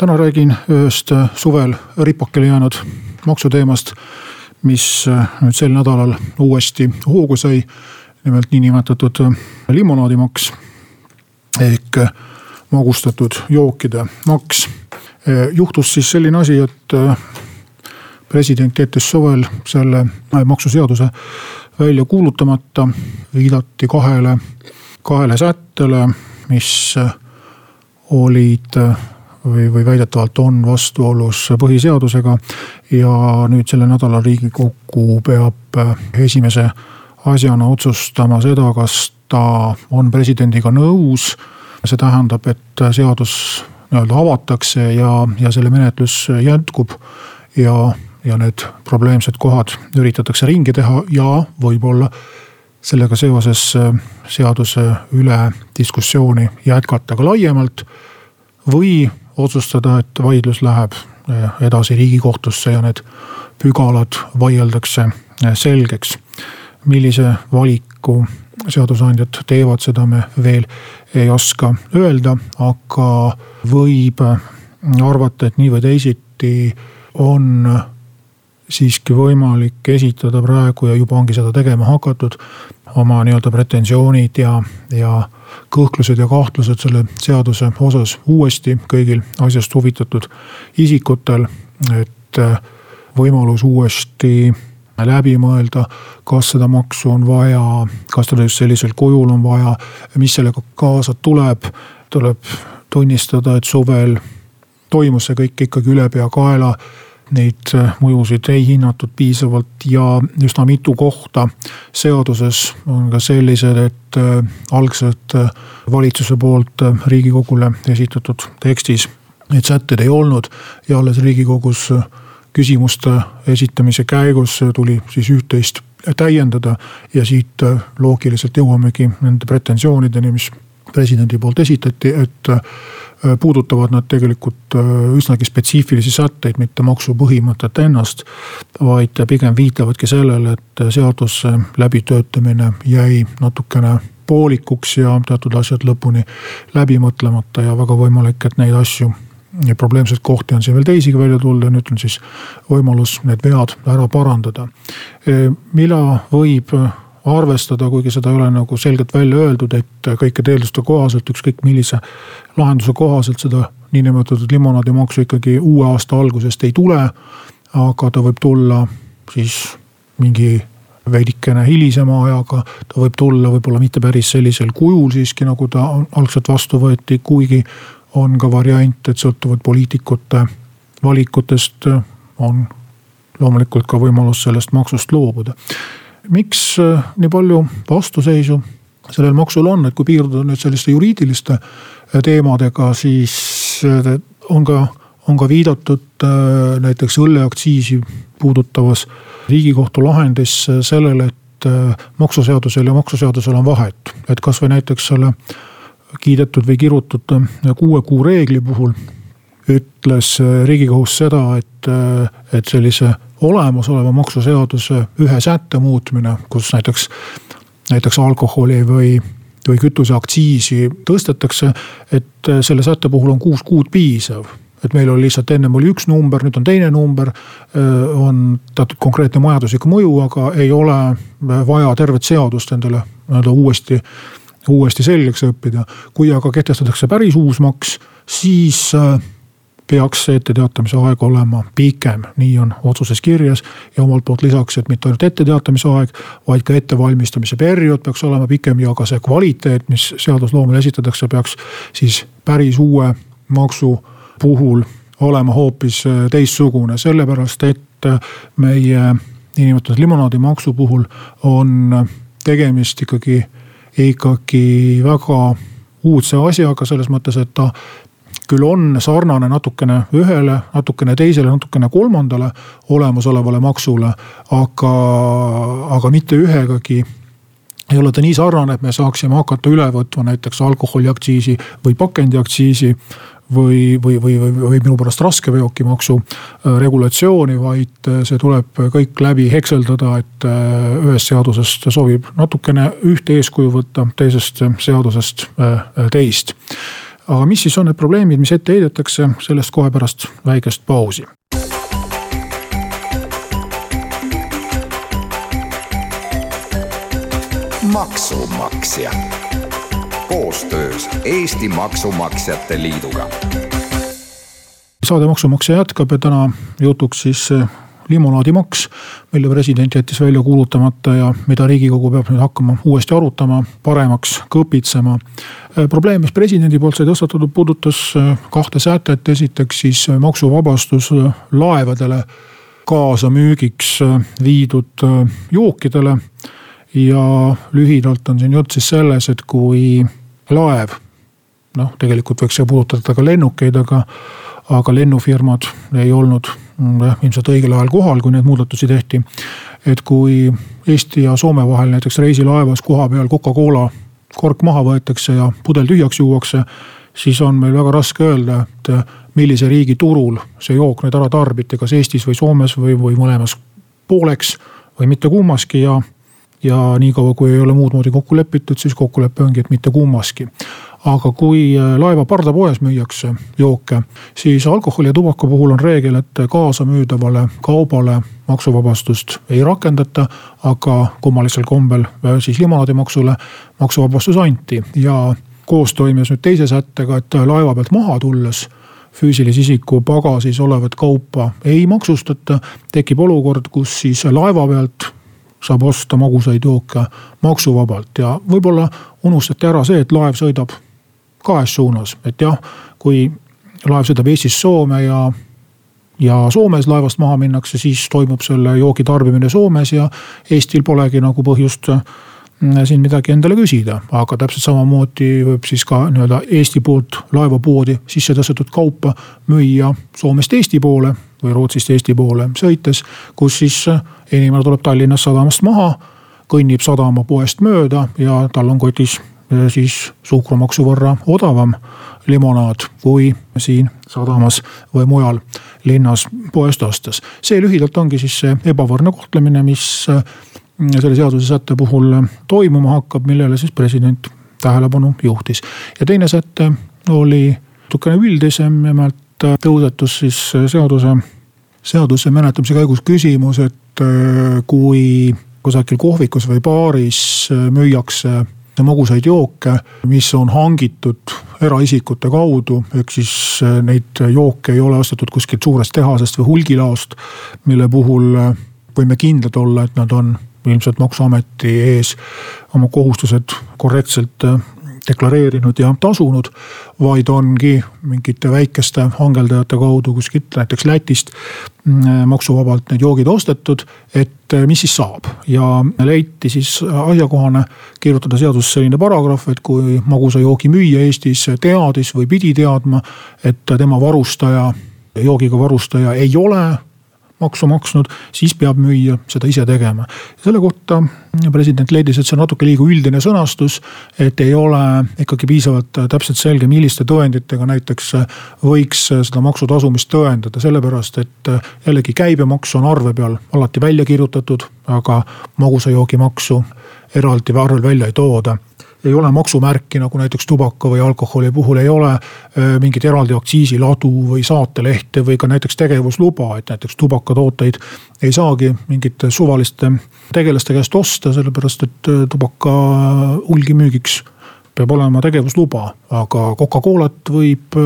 täna räägin ühest äh, suvel ripakile jäänud maksuteemast, mis äh, nüüd sel nädalal uuesti hoogu sai. nimelt niinimetatud äh, limonaadimaks ehk magustatud jookide maks. juhtus siis selline asi, et president jättis suvel selle maksuseaduse välja kuulutamata, viidati kahele, kahele sättele, mis olid või, või väidetavalt on vastuolus põhiseadusega. ja nüüd sellel nädalal riigikogu peab äh, esimese asjana otsustama seda, kas ta on presidendiga nõus. see tähendab, et seadus nii-öelda avatakse ja, ja selle menetlus jätkub ja, ja need probleemsed kohad üritatakse ringi teha ja võib-olla sellega seoses äh, seaduse üle diskussiooni jätkata ka laiemalt. või otsustada, et vaidlus läheb eh, edasi riigikohtusse ja need pügalad vaieldakse eh, selgeks. millise valiku seadusandjad teevad, seda me veel ei oska öelda, aga võib arvata, et nii või teisiti on siiski võimalik esitada praegu ja juba ongi seda tegema hakatud. oma nii-öelda pretensioonid ja, ja kõhklused ja kahtlused selle seaduse osas uuesti kõigil asjast huvitatud isikutel. et äh, võimalus uuesti läbi mõelda, kas seda maksu on vaja, kas teda just sellisel kujul on vaja, mis sellega kaasa tuleb. tuleb tunnistada, et suvel toimus see kõik ikkagi ülepeakaela neid äh, mõjusid ei hinnatud piisavalt ja üsna mitu kohta seaduses on ka sellised, et äh, algselt äh, valitsuse poolt riigikogule esitatud tekstis neid sätteid ei olnud ja alles riigikogus küsimuste esitamise käigus tuli siis üht-teist täiendada ja siit loogiliselt jõuamegi nende pretensioonideni, mis presidendi poolt esitati, et puudutavad nad tegelikult äh, üsnagi spetsiifilisi sätteid, mitte maksupõhimõtet ennast. vaid pigem viitavadki sellele, et seaduse läbitöötamine jäi natukene poolikuks ja teatud asjad lõpuni läbi mõtlemata ja väga võimalik, et neid asju ja probleemseid kohti on siin veel teisigi välja tulnud ja nüüd on siis võimalus need vead ära parandada. Äh, mida võib arvestada, kuigi seda ei ole nagu selgelt välja öeldud, et kõikide eelduste kohaselt, ükskõik millise lahenduse kohaselt seda niinimetatud limonaadimaksu ikkagi uue aasta algusest ei tule. aga ta võib tulla siis mingi veidikene hilisema ajaga, ta võib tulla võib-olla mitte päris sellisel kujul siiski, nagu ta algselt vastu võeti, kuigi on ka variant, et sõltuvalt poliitikute valikutest on loomulikult ka võimalus sellest maksust loobuda miks äh, nii palju vastuseisu sellel maksul on, et kui piirduda nüüd selliste juriidiliste äh, teemadega, siis äh, on ka, on ka viidatud näiteks õlleaktsiisi puudutavas riigikohtu lahendis sellele, et maksuseadusel ja maksuseadusel on vahet. et kasvõi näiteks selle kiidetud või kirutud kuue kuu reegli puhul ütles riigikohus seda, et, et sellise olemasoleva maksuseaduse ühe sätte muutmine, kus näiteks, näiteks alkoholi või või kütuseaktsiisi tõstetakse, et selle sätte puhul on kuus kuud piisav et meil oli lihtsalt ennem oli üks number, nüüd on teine number. on teatud konkreetne majanduslik mõju, aga ei ole vaja tervet seadust endale nii-öelda uuesti, uuesti selgeks õppida. kui aga kehtestatakse päris uus maks, siis peaks see etteteatamise aeg olema pikem, nii on otsuses kirjas. ja omalt poolt lisaks, et mitte ainult etteteatamise aeg, vaid ka ettevalmistamise periood peaks olema pikem ja ka see kvaliteet, mis seadusloomele esitatakse, peaks siis päris uue maksu puhul olema hoopis äh, teistsugune, sellepärast et äh, meie niinimetatud limonaadimaksu puhul on tegemist ikkagi, ikkagi väga uudse asjaga selles mõttes, et ta küll on sarnane natukene ühele, natukene teisele, natukene kolmandale olemasolevale maksule, aga, aga mitte ühegagi ei ole ta nii sarnane, et me saaksime hakata üle võtma näiteks alkoholiaktsiisi või pakendiaktsiisi või, või, või, või, või minu pärast raskeveokimaksu äh, regulatsiooni, vaid äh, see tuleb kõik läbi hekseldada, et äh, ühest seadusest sobib natukene ühte eeskuju võtta, teisest seadusest teist. Aga mis siis on need probleemid, mis ette heidetakse, sellest kohe pärast väikest pausi. maksumaksja koostöös Eesti Maksumaksjate Liiduga. saade Maksumaksja jätkab ja täna jutuks siis limonaadimaks, mille president jättis välja kuulutamata ja mida riigikogu peab nüüd hakkama uuesti arutama, paremaks kõpitsema. probleem, mis presidendi poolt sai tõstatatud, puudutas kahte sätet, esiteks siis maksuvabastus laevadele kaasamüügiks viidud jookidele ja lühidalt on siin jutt siis selles, et kui laev, noh, tegelikult võiks see puudutada ka lennukeid, aga, aga lennufirmad ei olnud jah, ilmselt õigel ajal kohal, kui neid muudatusi tehti. et kui Eesti ja Soome vahel näiteks reisilaevas koha peal Coca-Cola kork maha võetakse ja pudel tühjaks juuakse, siis on meil väga raske öelda, et millise riigi turul see jook nüüd ära tarbiti, kas Eestis või Soomes või, või mõlemas pooleks või mitte kummaski ja ja niikaua, kui ei ole muud moodi kokku lepitud, siis kokkulepe ongi, et mitte kummaski. Aga kui äh, laeva pardapoes müüakse jooke, siis alkoholi ja tubaka puhul on reegel, et kaasamüüdavale kaubale maksuvabastust ei rakendata. aga kummalisel kombel äh, siis limonaadimaksule maksuvabastus anti ja koostoimes nüüd teise sättega, et laeva pealt maha tulles füüsilise isiku pagasis olevat kaupa ei maksustata, tekib olukord, kus siis laeva pealt saab osta magusaid jooke maksuvabalt ja võib-olla unustati ära see, et laev sõidab kahes suunas, et jah, kui laev sõidab Eestist Soome ja ja Soomes laevast maha minnakse, siis toimub selle joogi tarbimine Soomes ja Eestil polegi nagu põhjust mm, siin midagi endale küsida. aga täpselt samamoodi võib siis ka nii-öelda Eesti poolt laevapoodi sisse tõstetud kaupa müüa Soomest Eesti poole või Rootsist Eesti poole sõites, kus siis inimene tuleb Tallinnast sadamast maha, kõnnib sadama poest mööda ja tal on kotis siis suhkrumaksu võrra odavam limonaad kui siin sadamas või mujal linnas poest ostes. see lühidalt ongi siis see ebavõrdne kohtlemine, mis äh, selle seadusesätte puhul toimuma hakkab, millele siis president tähelepanu juhtis. ja teine säte oli natukene üldisem, nimelt tõusetus siis seaduse, seaduse menetlemise käigus küsimus, et äh, kui kusagil kohvikus või baaris äh, müüakse magusaid jooke, mis on hangitud eraisikute kaudu, ehk siis äh, neid jooke ei ole ostetud kuskilt suurest tehasest või hulgilaost, mille puhul võime kindlad olla, et nad on ilmselt maksuameti ees oma kohustused korrektselt deklareerinud ja tasunud. vaid ongi mingite väikeste hangeldajate kaudu kuskilt näiteks Lätist mm, maksuvabalt need joogid ostetud. et eh, mis siis saab ja leiti siis asjakohane kirjutada seadusesse selline paragrahv, et kui magusa joogi müüja Eestis teadis või pidi teadma, et tema varustaja joogiga varustaja ei ole maksu maksnud, siis peab müüja seda ise tegema. selle kohta president leidis, et see on natuke liiga üldine sõnastus, et ei ole ikkagi piisavalt täpselt selge, milliste tõenditega näiteks võiks seda maksu tasumist tõendada, sellepärast et jällegi käibemaks on arve peal alati välja kirjutatud, aga magusa joogi maksu eraldi arvel välja ei tooda ei ole maksumärki nagu näiteks tubaka või alkoholi puhul ei ole mingit eraldi aktsiisiladu või saatelehte või ka näiteks tegevusluba, et näiteks tubakatooteid ei saagi mingite suvaliste tegelaste käest osta, sellepärast et tubaka hulgimüügiks peab olema tegevusluba, aga Coca-Colat võib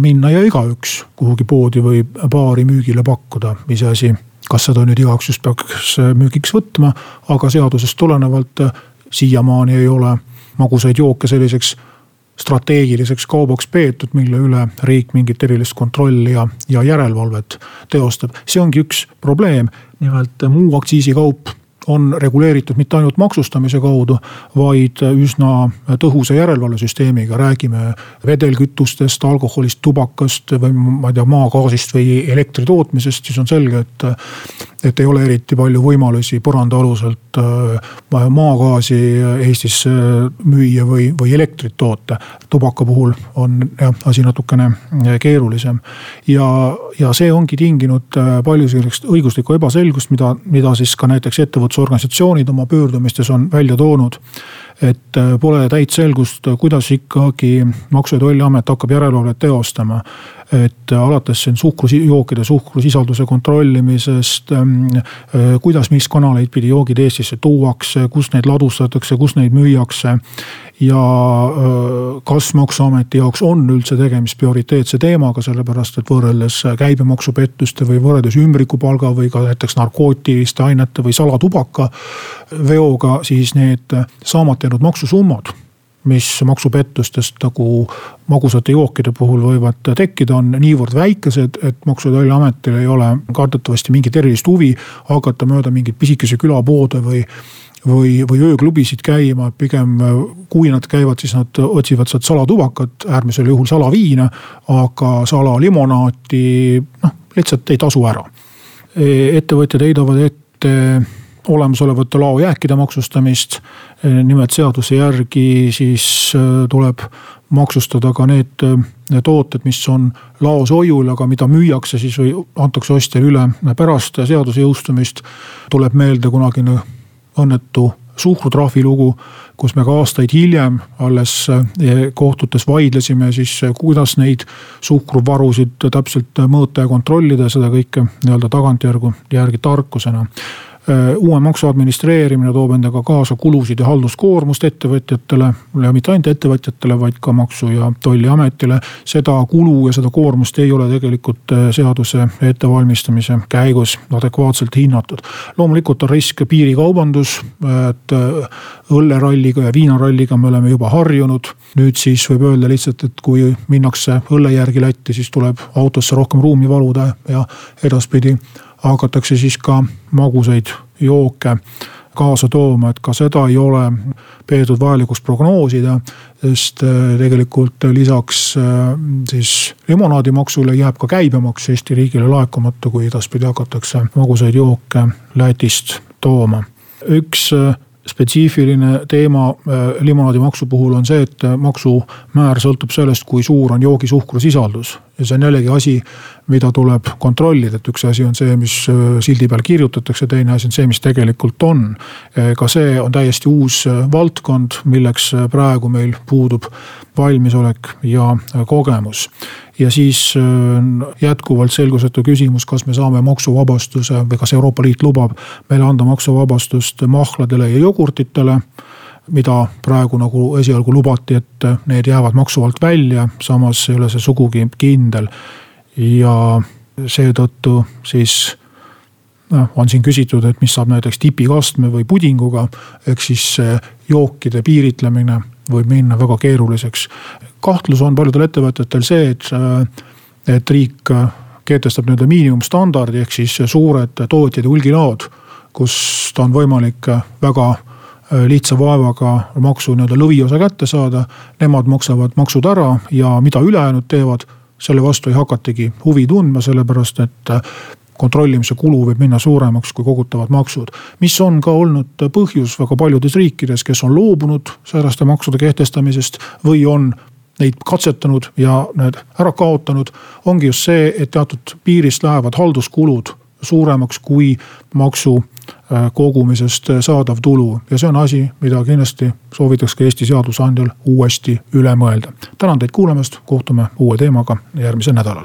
minna ja igaüks kuhugi poodi või baari müügile pakkuda, iseasi kas seda nüüd igaks just peaks müügiks võtma, aga seadusest tulenevalt siiamaani ei ole magusaid jooke selliseks strateegiliseks kaubaks peetud, mille üle riik mingit erilist kontrolli ja, ja järelevalvet teostab. see ongi üks probleem, nimelt muu aktsiisikaup on reguleeritud mitte ainult maksustamise kaudu, vaid üsna tõhusa järelevalvesüsteemiga, räägime vedelkütustest, alkoholist, tubakast või ma ei tea, maagaasist või elektri tootmisest, siis on selge, et. Et ei ole eriti palju võimalusi põrandaaluselt äh, maagaasi Eestisse müüa või, või elektrit toota. tubaka puhul on jah, asi natukene keerulisem ja, ja see ongi tinginud palju sellist õiguslikku ebaselgust, mida, mida siis ka näiteks ettevõtlusorganisatsioonid oma pöördumistes on välja toonud. et äh, pole täit selgust, kuidas ikkagi Maksu- ja Tolliamet hakkab järelevalvet teostama et alates siin suhkrujookide suhkrusisalduse kontrollimisest. Ähm, äh, kuidas, mis kanaleid pidi joogid Eestisse tuuakse, kus neid ladustatakse, kus neid müüakse. ja äh, kas maksuameti jaoks on üldse tegemist prioriteetse teemaga, sellepärast et võrreldes käibemaksupettuste või võrreldes ümbrikupalga või ka näiteks narkootiliste ainete või salatubaka veoga, siis need saamata jäänud maksusummad mis maksupettustest nagu magusate jookide puhul võivad tekkida, on niivõrd väikesed, et Maksu- ja Tolliametil ei ole kardetavasti mingit erilist huvi hakata mööda mingeid pisikesi külapoode või või, või ööklubisid käima, pigem kui nad käivad, siis nad otsivad sealt salatubakat, äärmisel juhul salaviina. aga salalimonaati noh, lihtsalt ei tasu ära. E, ettevõtjad heidavad ette olemasolevate laojääkide maksustamist. nimelt seaduse järgi siis äh, tuleb maksustada ka need äh, tooted, mis on laos hoiul, aga mida müüakse siis või antakse ostjale üle pärast seaduse jõustumist. tuleb meelde kunagine õnnetu suhkrutrahvi lugu, kus me ka aastaid hiljem alles kohtutes vaidlesime siis, kuidas neid suhkruvarusid täpselt mõõta ja kontrollida, seda kõike nii-öelda tagantjärgu, järgi tarkusena uue maksu administreerimine toob endaga kaasa kulusid ja halduskoormust ettevõtjatele ja mitte ainult ettevõtjatele, vaid ka maksu- ja tolliametile. seda kulu ja seda koormust ei ole tegelikult äh, seaduse ettevalmistamise käigus adekvaatselt hinnatud. loomulikult on risk piirikaubandus, et äh, õlleralliga ja viinaralliga me oleme juba harjunud. nüüd siis võib öelda lihtsalt, et kui minnakse õlle järgi Lätti, siis tuleb autosse rohkem ruumi valuda ja edaspidi hakatakse siis ka magusaid jooke kaasa tooma, et ka seda ei ole peetud vajalikuks prognoosida. sest äh, tegelikult lisaks äh, siis limonaadimaksule jääb ka käibemaks Eesti riigile laekumata, kui edaspidi hakatakse magusaid jooke Lätist tooma. üks äh, spetsiifiline teema limonaadimaksu puhul on see, et maksumäär sõltub sellest, kui suur on joogi suhkrusisaldus ja see on jällegi asi, mida tuleb kontrollida, et üks asi on see, mis äh, sildi peal kirjutatakse, teine asi on see, mis tegelikult on. Äh, ka see on täiesti uus äh, valdkond, milleks praegu meil puudub valmisolek ja kogemus. Ja siis jätkuvalt selgusetu küsimus, kas me saame maksuvabastuse või kas Euroopa Liit lubab meile anda maksuvabastust mahladele ja jogurtitele mida praegu nagu esialgu lubati, et need jäävad maksu alt välja, samas ei ole see sugugi kindel. ja seetõttu siis noh, on siin küsitud, et mis saab näiteks tipikastme või pudinguga. ehk siis jookide piiritlemine võib minna väga keeruliseks. kahtlus on paljudel ettevõtetel see, et, et riik kehtestab nii-öelda miinimumstandardi ehk siis suured tootjad ja hulgilaod, kust on võimalik väga Äh, lihtsa vaevaga maksu nii-öelda lõviosa kätte saada. Nemad maksavad maksud ära ja mida ülejäänud teevad, selle vastu ei hakatagi huvi tundma, sellepärast et äh, kontrollimise kulu võib minna suuremaks kui kogutavad maksud. mis on ka olnud põhjus väga paljudes riikides, kes on loobunud sääraste maksude kehtestamisest või on neid katsetanud ja need ära kaotanud. ongi just see, et teatud piirist lähevad halduskulud suuremaks kui maksu Äh, kogumisest saadav tulu ja see on asi, mida kindlasti soovitaks ka Eesti seadusandjal uuesti üle mõelda. tänan teid kuulamast, kohtume uue teemaga järgmisel nädalal.